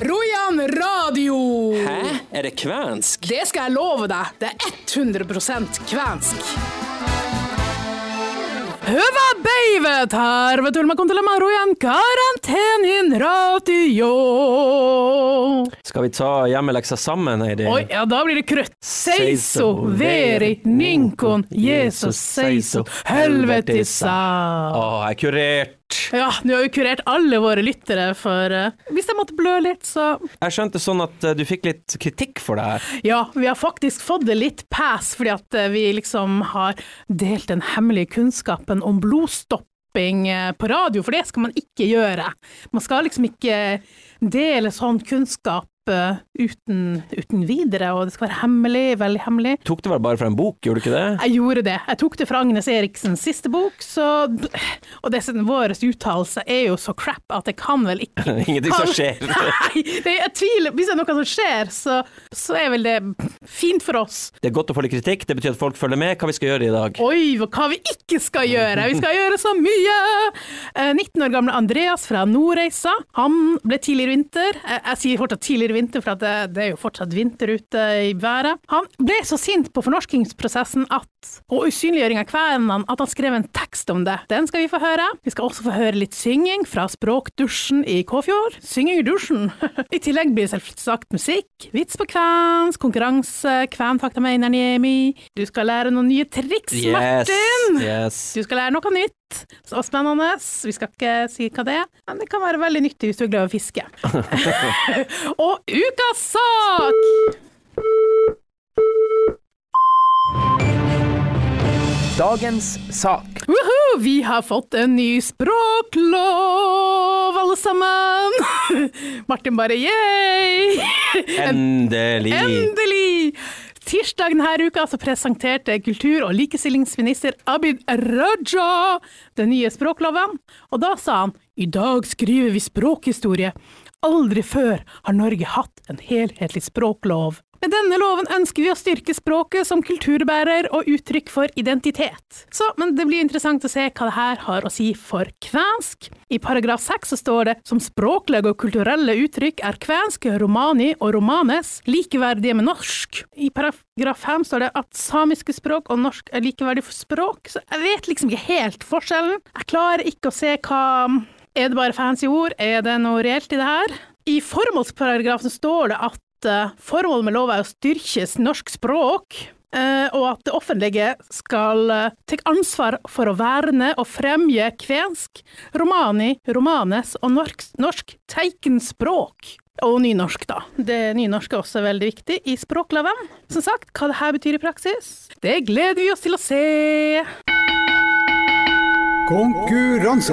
Rojan radio! Hæ? Er det kvensk? Det skal jeg love deg. Det er 100% kvensk. Hyvä til å kuuntelemaan Rojan karantenin radio. Skal vi ta hjemmeleksa sammen, Heidi? Oi, ja, da blir det krøtt. Seiso, veri, ninkon, Jesus, seiso, helvetisa. Å, jeg er kurert. Ja, nå har vi kurert alle våre lyttere for uh, Hvis jeg måtte blø litt, så Jeg skjønte sånn at uh, du fikk litt kritikk for det her. Ja, vi har faktisk fått det litt pass, fordi at uh, vi liksom har delt den hemmelige kunnskapen om blodstopping eh, på radio, for det skal man ikke gjøre. Man skal liksom ikke dele sånn kunnskap uten, uten videre, og det skal være hemmelig, veldig hemmelig. Tok det vel bare fra en bok, gjorde du ikke det? Jeg gjorde det. Jeg tok det fra Agnes Eriksens siste bok, så Og dessuten, vår uttalelse er jo så crap at det kan vel ikke Ingenting som skjer. Nei, det, jeg tviler. Hvis det er noe som skjer, så, så er vel det fint for oss. Det er godt å få litt kritikk, det betyr at folk følger med hva vi skal gjøre i dag. Oi, hva vi ikke skal gjøre! Vi skal gjøre så mye! Eh, 19 år gamle Andreas fra Nordreisa, han ble tidligere vinter. Jeg, jeg sier fortsatt tidligere vinter, for det, det er jo fortsatt vinter ute i været. Han ble så sint på fornorskingsprosessen at, og usynliggjøring av kvenene at han skrev en tekst om det. Den skal vi få høre. Vi skal også få høre litt synging fra Språkdusjen i Kåfjord. Synging i dusjen! I tillegg blir det selvsagt musikk, vits på kvensk, konkurranse, kvenfakta med Einar Niemi. Du skal lære noen nye triks, Yes, Martin! yes. Du skal lære noe nytt. Så spennende. Vi skal ikke si hva det er, men det kan være veldig nyttig hvis du er glad i å fiske. Og ukas sak! Dagens sak. Woohoo! Vi har fått en ny språklov, alle sammen! Martin bare yay! Endelig. Endelig! Tirsdag denne uka så presenterte kultur- og likestillingsminister Abid Raja den nye språkloven, og da sa han i dag skriver vi språkhistorie. Aldri før har Norge hatt en helhetlig språklov. Med denne loven ønsker vi å styrke språket som kulturbærer og uttrykk for identitet. Så, men det blir interessant å se hva det her har å si for kvensk. I paragraf seks står det som språklige og kulturelle uttrykk er kvensk, romani og romanes likeverdige med norsk. I paragraf fem står det at samiske språk og norsk er likeverdig for språk, så jeg vet liksom ikke helt forskjellen. Jeg klarer ikke å se hva Er det bare fancy ord? Er det noe reelt i det her? I formålsparagrafen står det at eh, formålet med lova er å styrke norsk språk, eh, og at det offentlige skal eh, ta ansvar for å verne og fremje kvensk, romani, romanes og norsk, norsk teikenspråk. Og nynorsk, da. Det nynorsk er også veldig viktig i språkloven. Som sagt, hva det her betyr i praksis, det gleder vi oss til å se. Konkurranse.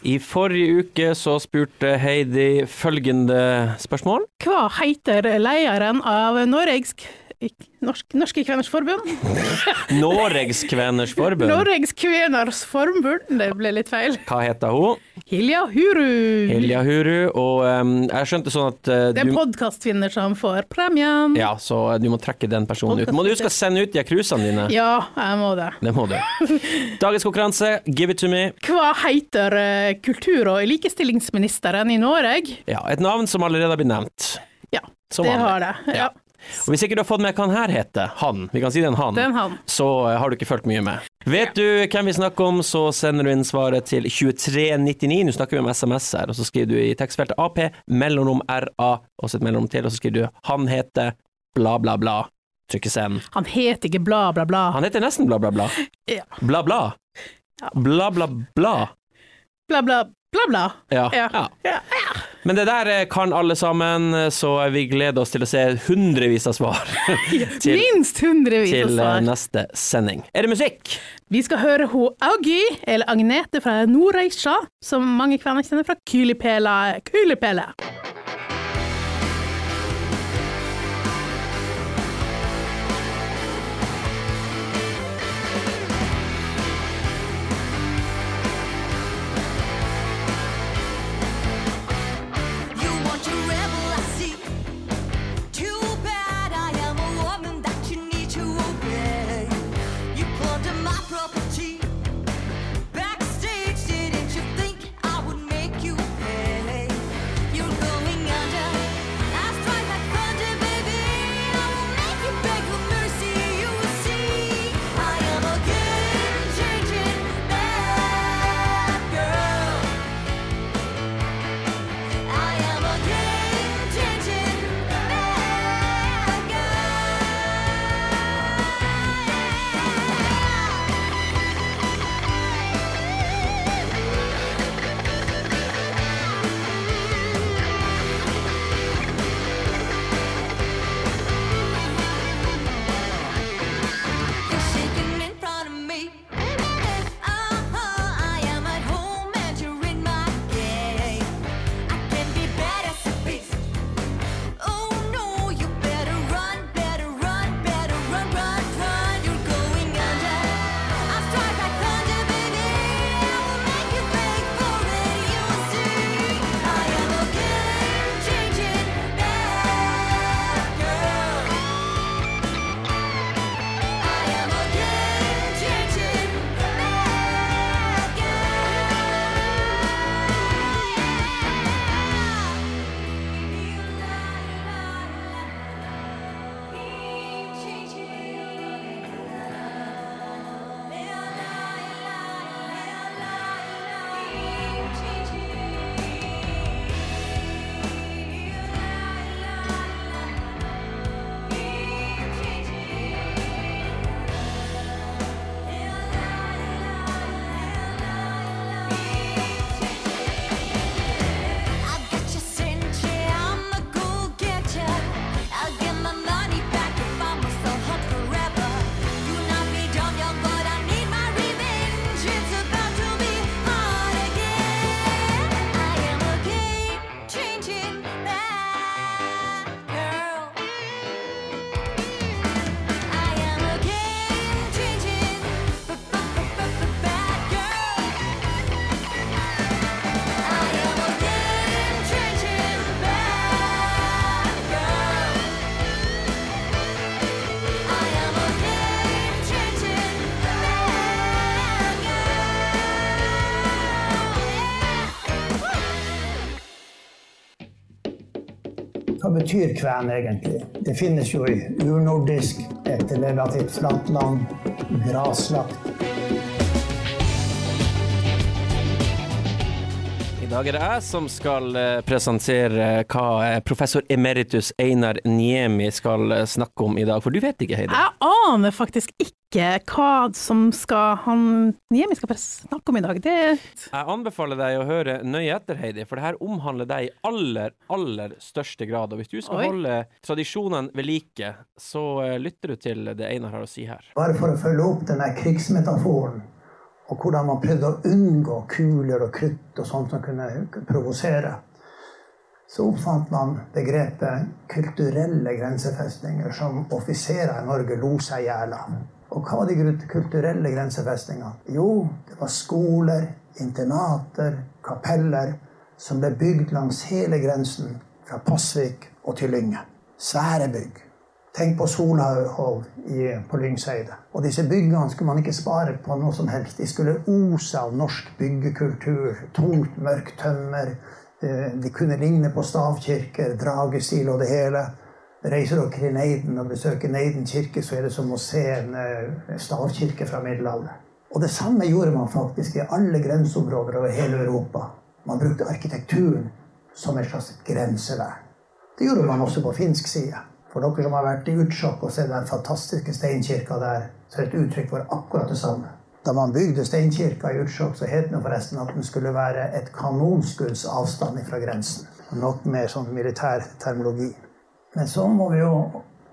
I forrige uke så spurte Heidi følgende spørsmål. Hva heter lederen av Norges Norsk, Norske Kveners Forbund? Noregs Kveners Forbund. Norges Kveners Forbund, det ble litt feil. Hva heter hun? Hilja Huru. Hilja Huru. Og um, jeg skjønte sånn at uh, Det er du podkastvinner som får premien. Ja, så du må trekke den personen ut. Må du huske å sende ut de cruisene dine? Ja, jeg må det. Det må du. Dagens konkurranse, give it to me. Hva heter uh, kultur- og likestillingsministeren i Norge? Ja, et navn som allerede har blitt nevnt. Ja, Som det har det. Ja. Ja. Og hvis ikke du har fått med hva han her heter, han, vi kan si det er en han, er en han. så eh, har du ikke fulgt mye med. Vet du hvem vi snakker om, så sender du inn svaret til 2399. Nå snakker vi om SMS her, og så skriver du i tekstfeltet AP, mellomrom RA, og så et mellomrom til, og så skriver du han heter bla, bla, bla. Trykker send. Han heter ikke bla, bla, bla. Han heter nesten bla, bla, bla. Ja. Bla, bla. Bla, bla, bla. Bla, bla, bla, bla. Ja. Ja. ja. Ja. Men det der eh, kan alle sammen, så vi gleder oss til å se hundrevis av svar til, Minst hundrevis av svar. til eh, neste sending. Er det musikk? Vi skal høre ho Augi, eller Agnete fra Nordreisa, som mange kvenner kjenner fra Kylipela. Kylipele. Betyr kven egentlig? Det finnes jo i urnordisk, et relativt flatt land, graslagt. Dag er det jeg som skal eh, presentere hva eh, professor emeritus Einar Niemi skal eh, snakke om i dag, for du vet ikke, Heidi? Jeg aner faktisk ikke hva som skal han Niemi skal snakke om i dag. Det Jeg anbefaler deg å høre nøye etter, Heidi, for det her omhandler deg i aller, aller største grad. Og hvis du skal Oi. holde tradisjonene ved like, så lytter du til det Einar har å si her. Bare for å følge opp denne krigsmetaforen, og hvordan man prøvde å unngå kuler og krutt og sånt som kunne provosere, så oppfant man begrepet kulturelle grensefestninger, som offiserer i Norge lo seg i hjel av. Og hva var de kulturelle grensefestningene? Jo, det var skoler, internater, kapeller som ble bygd langs hele grensen fra Pasvik og til Lynge. Svære bygg. Tenk på Solhaug på Lyngseidet. Og disse byggene skulle man ikke spare på noe som helst. De skulle ose av norsk byggekultur. Tungt, mørkt tømmer. Eh, De kunne ligne på stavkirker, dragestil og det hele. Reiser dere til Neiden og besøker Neiden kirke, så er det som å se en eh, stavkirke fra middelalderen. Og det samme gjorde man faktisk i alle grenseområder over hele Europa. Man brukte arkitekturen som et slags grensevern. Det gjorde man også på finsk side. For dere som har vært i Utsjok og sett den fantastiske steinkirka der, så er det et uttrykk for akkurat det samme. Da man bygde steinkirka i Utsjok, så het den forresten at den skulle være et kanonskudds avstand fra grensen. Nok mer sånn militær termologi. Men så må vi jo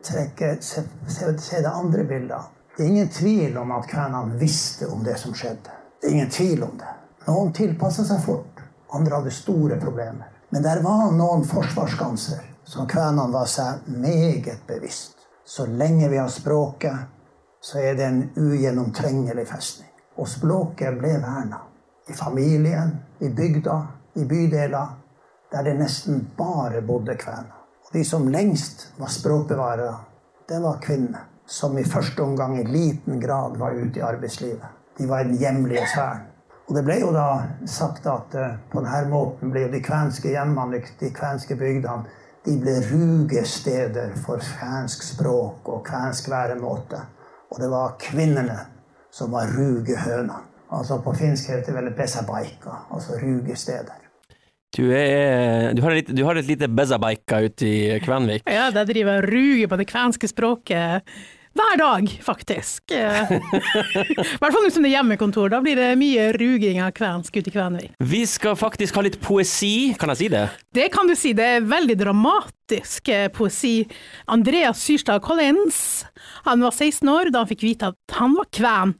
trekke, se, se, se det andre bildet. Det er ingen tvil om at kvenene visste om det som skjedde. Det er ingen tvil om det. Noen tilpassa seg fort. Andre hadde store problemer. Men der var noen forsvarsskanser som kvenene var seg meget bevisst. Så lenge vi har språket, så er det en ugjennomtrengelig festning. Og språket ble verna. I familien, i bygda, i bydeler, der det nesten bare bodde kvener. Og de som lengst var språkbevarere, det var kvinner. Som i første omgang i liten grad var ute i arbeidslivet. De var i den hjemlige sfæren. Og det ble jo da sagt at eh, på denne måten ble jo de kvenske hjemmene, de kvenske bygdene, de ble rugesteder for kvensk språk og kvensk væremåte. Og det var kvinnene som var rugehøna. Altså på finsk heter det vel besabaika, altså rugesteder. Du, er, du, har, et, lite- du har et lite bezabaika ute i Kvenvik. Ja, der driver jeg og ruger på det kvenske språket hver dag, faktisk. Eh, I hvert fall nå som det er hjemmekontor. Da blir det mye ruging av kvensk ute i Kvenvik. Vi skal faktisk ha litt poesi, kan jeg si det? Det kan du si, det er veldig dramatisk eh, poesi. Andreas Syrstad Collins, han var 16 år da han fikk vite at han var kven.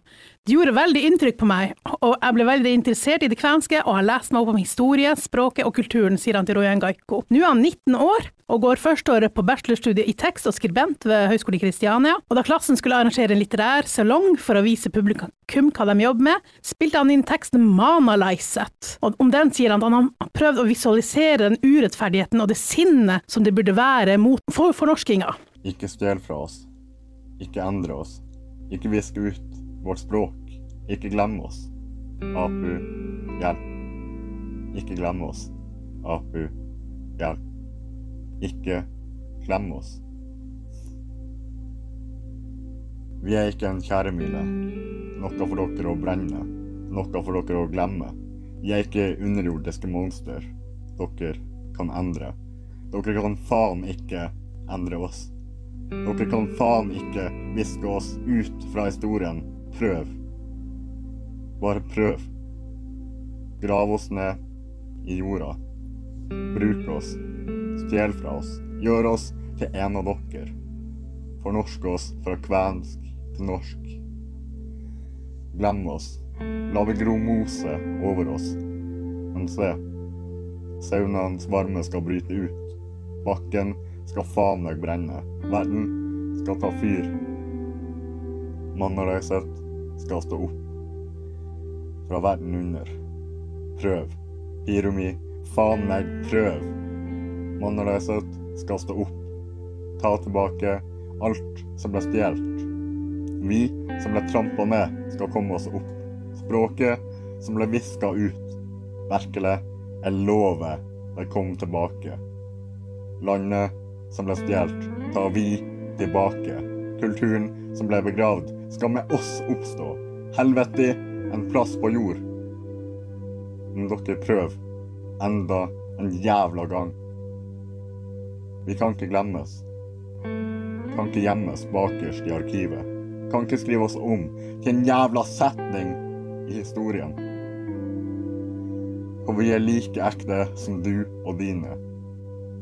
Det gjorde veldig inntrykk på meg, og jeg ble veldig interessert i det kvenske, og har lest meg opp om historie, språket og kulturen, sier han til Rojan Gaiko. Nå er han 19 år, og går førsteåret på bachelorstudiet i tekst og skribent ved Høgskolen i Kristiania, og da klassen skulle arrangere en litterær salong for å vise publikum hva de jobber med, spilte han inn teksten Manalaiset, og om den sier han at han har prøvd å visualisere den urettferdigheten og det sinnet som det burde være mot for fornorskinga. Ikke stjel fra oss. Ikke endre oss. Ikke viske ut vårt språk. Ikke glemme oss. Apu, hjelp. Ikke glemme oss. Apu, hjelp. Ikke glemme oss. Vi er ikke en kjæremile. Noe for dere å brenne. Noe for dere å glemme. Vi er ikke underjordiske monster. Dere kan endre. Dere kan faen ikke endre oss. Dere kan faen ikke viske oss ut fra historien. Prøv. Bare prøv. Grav oss ned i jorda. Bruk oss. Stjel fra oss. Gjør oss til en av dere. Fornorsk oss fra kvensk til norsk. Glem oss. La det gro mose over oss. Men se. Saunaens varme skal bryte ut. Bakken skal faen meg brenne. Verden skal ta fyr. Mannareiset skal stå opp. Fra verden under. Prøv. Piromi, faen meg, prøv. Mannareiset skal stå opp. Ta tilbake alt som ble stjålet. Vi som ble trampa ned, skal komme oss opp. Språket som ble viska ut. Virkelig, jeg lover, de kom tilbake. Landet som ble stjålet, tar vi tilbake. Kulturen som ble begravd, skal med oss oppstå. Helvete, en plass på jord. Men dere prøver enda en jævla gang. Vi kan ikke glemmes. Kan ikke gjemmes bakerst i arkivet. Kan ikke skrive oss om til en jævla setning i historien. For vi er like ekte som du og dine.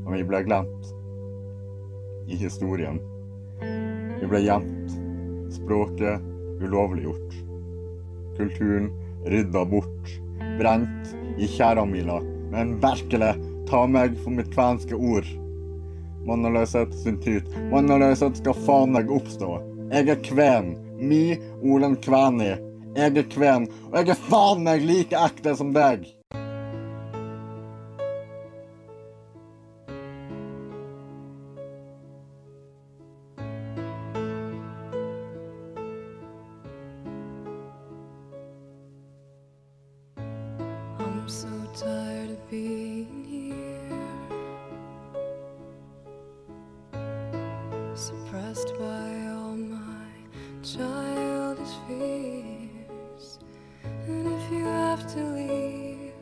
Og vi ble glemt i historien. Vi ble gjemt. Språket ulovliggjort. Kulturen rydda bort. Brent i tjæramila. Men virkelig, ta meg for mitt kvenske ord. Mannaløshet sin tid. Mannaløshet skal faen meg oppstå. Jeg er kven. Mi Olen Kveni. Jeg er kven, og jeg er faen meg like ekte som deg. Tired of being here, suppressed by all my childish fears. And if you have to leave,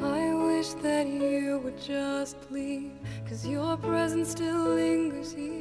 I wish that you would just leave, cause your presence still lingers here.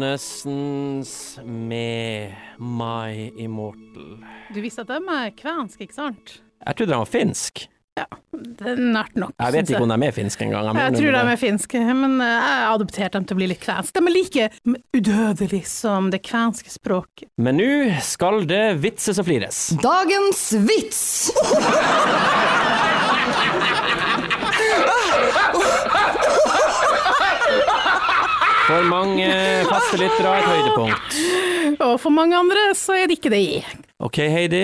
Evanescence med My Immortal. Du visste at de er kvensk, ikke sant? Jeg trodde de var finsk. Ja, Det er nært nok. Jeg vet ikke om de er finske engang. Jeg tror de er finske, men jeg har adoptert dem til å bli litt kvensk. De er like udødelige som det kvenske språket. Men nå skal det vitses og flires. Dagens vits! For mange faste lyttere et høydepunkt. Og for mange andre så er det ikke det. Ok, Heidi,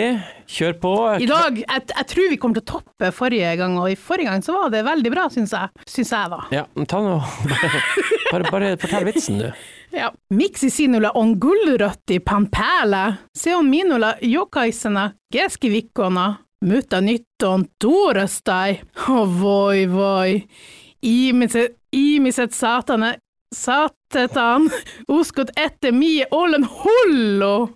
kjør på. I dag, jeg, jeg tror vi kommer til å toppe forrige gang, og i forrige gang så var det veldig bra, syns jeg. Syns jeg, da. Ja, men ta nå bare, bare, bare fortell vitsen, du. Ja. Miksi sinulla on gulrøtti pampæle. Se on minulla jokaisena keskiviikkona, mutta nyt on torstai. Oh, voi voi. Ihmiset, ihmiset saatana, saatetaan uskot, että mie ålen hollo!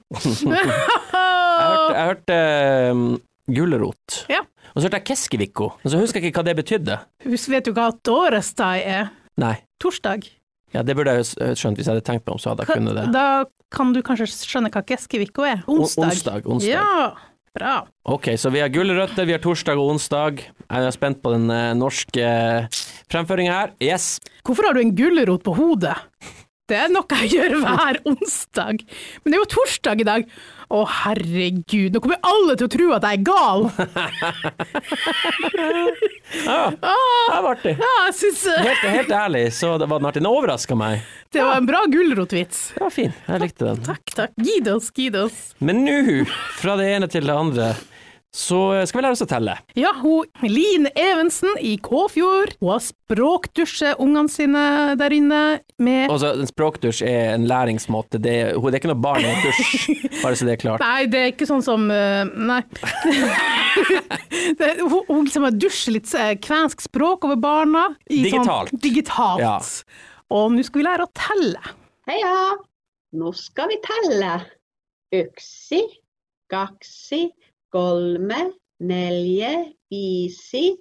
Jeg hørte, jeg um, gulrot. Ja. Og så hørte jeg keskivikko, men så husker jeg ikke hva det betydde. Vet du hva torstai er? Nei. Torsdag. Ja, det burde jeg skjønt hvis jeg hadde tenkt meg om, så hadde jeg kunnet det. Da kan du kanskje skjønne hva keskivikko er? Onsdag. onsdag, onsdag. Ja, bra. Ok, så vi har gulrøtter, vi har torsdag og onsdag. Jeg er spent på den eh, norske uh, fremføringa her. Yes. Hvorfor har du en gulrot på hodet? Det er noe jeg gjør hver onsdag. Men det er jo torsdag i dag. Å herregud, nå kommer alle til å tro at jeg er gal. Ja, det var artig. Ja, jeg syns eh, Helt, helt ærlig, så det var den artig. Den overraska meg. det var en bra gulrotvits. Det var fin, jeg likte den. Takk, takk. Gidos, gidos. Men nå, fra det ene til det andre, så skal vi lære oss å telle. Ja, hun Line Evensen i Kåfjord, hun har språkdusjet ungene sine der inne med Altså, en språkdusj er en læringsmåte. Det er, det er ikke noe barn i en dusj, bare så det er klart. Nei, det er ikke sånn som eh, Nei. det, hun, hun liksom har dusjet litt eh, kvensk språk over barna. i Digitalt. Sånn, digitalt. Ja. Og nå skal vi lære å telle. Heia! Nå skal vi telle. Øksi, kaksi, kolme, neljä, viisi,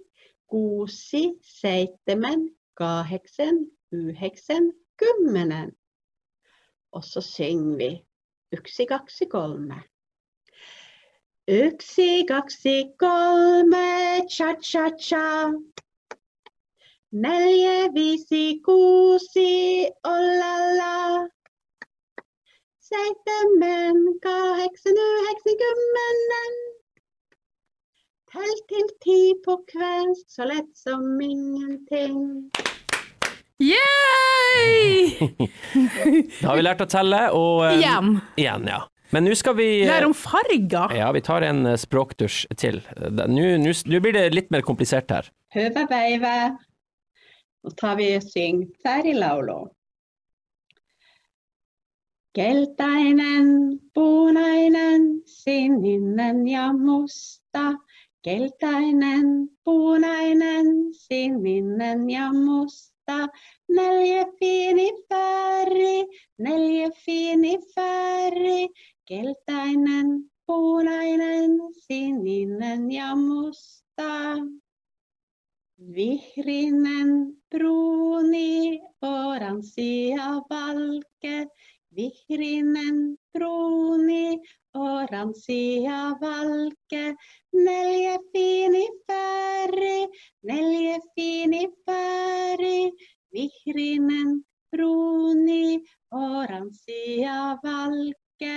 kuusi, seitsemän, kahdeksan, yhdeksän, kymmenen. Og så synger vi yksi, kaksi, kolme. Yksi, kaksi, kolme, cha-cha-cha. Neljä, viisi, kuusi, ollalla. Seitsemän, kahdeksan, yhdeksän, kymmenen. Tell til ti på kveld, så lett som ingenting. Yay! Da har vi lært å telle, og um, Igjen. Igjen, ja. Men nå skal vi eh, Lære om farger. Ja, vi tar en eh, språkdusj til. Nå blir det litt mer komplisert her. Høve veive. Nå tar vi og synger Färglaulu. Keltainen, punainen, sininen ja musta. Keltainen, punainen, sininen ja musta. Neljä fini färg, neljä fini färg. Keltainen, punainen, sininen ja musta. Vihrinen, bruni, oranssi ja valke. Vihrinen, bruni, oranssia valke. Neljä fini pääri, neljä fini pääri. Vihrinen, bruni, oranssia valke.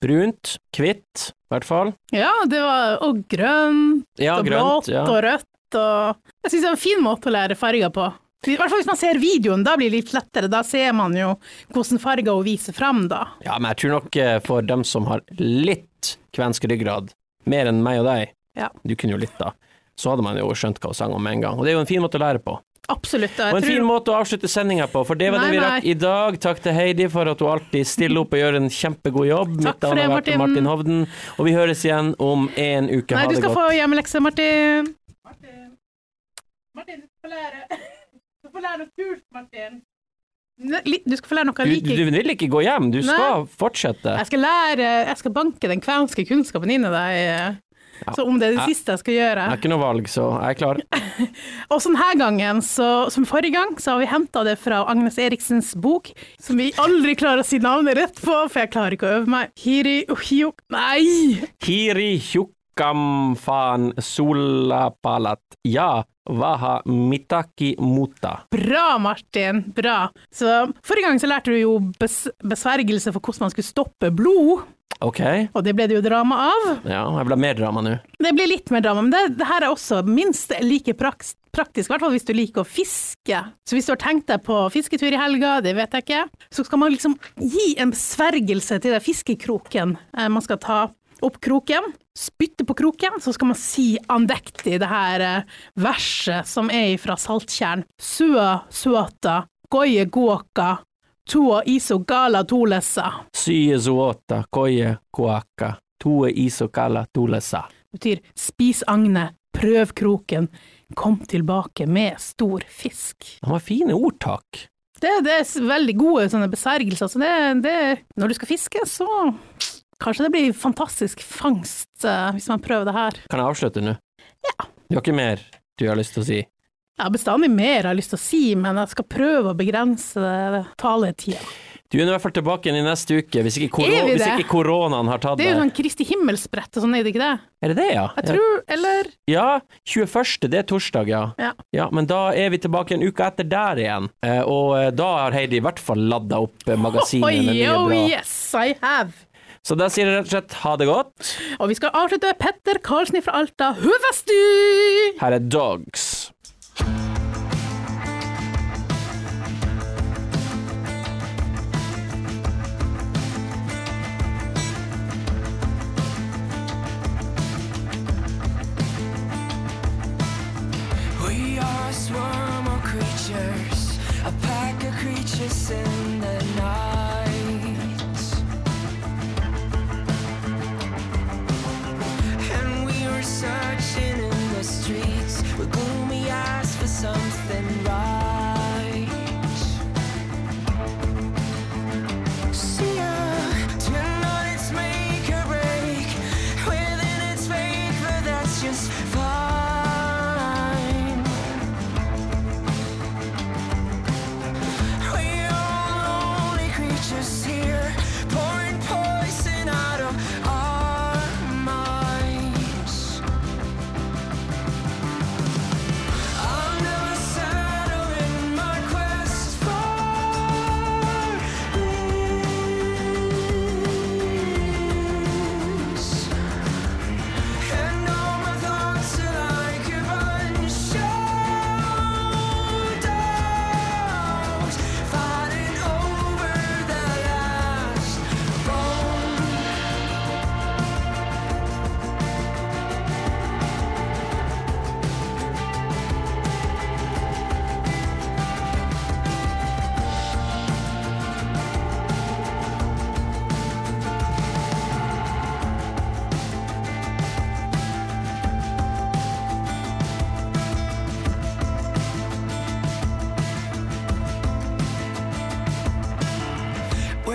Brunt, hvitt, i hvert fall. Ja, det var Og grønt Ja, og grønt. blått Ja. og rødt og Jeg syns det er en fin måte å lære farger på. I hvert fall hvis man ser videoen, da blir det litt lettere. Da ser man jo hvordan farger hun viser fram, da. ja, men jeg tror nok eh, for dem som har litt kvensk ryggrad, mer enn meg og deg, Ja. du kunne jo litt da, så hadde man jo skjønt hva hun sang om med en gang. Og det er jo en fin måte å lære på. Absolutt. og en tror... fin måte å avslutte sendinga på, for det var Nei, det vi nei. rakk i dag. Takk til Heidi for at hun alltid stiller opp og gjør en kjempegod jobb. Takk Mitt navn det, har vært Martin. Martin Hovden, og vi høres igjen om en uke. Nei, ha du skal få hjemmelekse, Martin. Martin, Martin du skal lære få lære noe kult, Martin. Du skal få lære noe jeg liker. du vil ikke gå hjem, du Nei. skal fortsette. Jeg skal lære Jeg skal banke den kvenske kunnskapen inn i deg. Så om det er det jeg, siste jeg skal gjøre Jeg har ikke noe valg, så jeg er klar. Og sånn her gangen, så, som forrige gang, så har vi henta det fra Agnes Eriksens bok, som vi aldri klarer å si navnet rett på, for jeg klarer ikke å øve meg. Hiri Uhiuk Nei! Hiri Hjukkam fan solapalat. Ja, vaha mitaki muta. Bra, Martin. Bra. Så Forrige gang så lærte du jo bes besvergelse for hvordan man skulle stoppe blod, Ok, og det ble det jo drama av. ja, jeg vil ha mer drama nå. Det blir litt mer drama, men det, det her er også minst like praks, praktisk, i hvert fall hvis du liker å fiske. Så hvis du har tenkt deg på fisketur i helga, det vet jeg ikke, så skal man liksom gi en besvergelse til den fiskekroken. Eh, Man skal ta opp kroken, spytte på kroken, så skal man si andektig det her eh, verset som er fra Saltkjern. Sua suata, goye guoka, tua iso gala tolesa. Sye zuota, guaka, tua iso gala tolesa. Det betyr spis agne, prøv kroken, kom tilbake med stor fisk. Han var fine ordtak. Det, det er veldig gode sånne besergelser. så det, det, når du skal fiske, så kanskje det blir fantastisk fangst eh, hvis man prøver det her. Kan jeg avslutte nå? Ja. Du har ikke mer du har lyst til å si? Jeg har bestandig mer jeg har lyst til å si, men jeg skal prøve å begrense taletida. Du er i hvert fall tilbake igjen i neste uke, hvis ikke, koro Er hvis ikke koronaen har tatt Det er jo sånn Kristi himmelsbrett og sånn, er det ikke det? Er det det, ja? Jeg tror, eller Ja, 21. det er torsdag, ja. Ja. Men da er vi tilbake en uke etter der igjen. Eh, og eh, da har Heidi i hvert fall ladda opp magasinet oh, med mye oh yes, I have. Så da sier jeg rett og slett ha det godt. Og vi skal avslutte med Petter Karlsen fra Alta. Høvestu! Her er Dogs.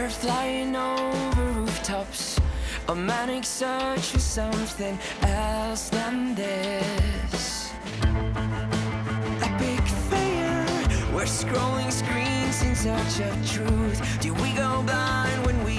We're flying over rooftops, a manic search for something else than this. Epic failure, we're scrolling screens in search of truth. Do we go blind when we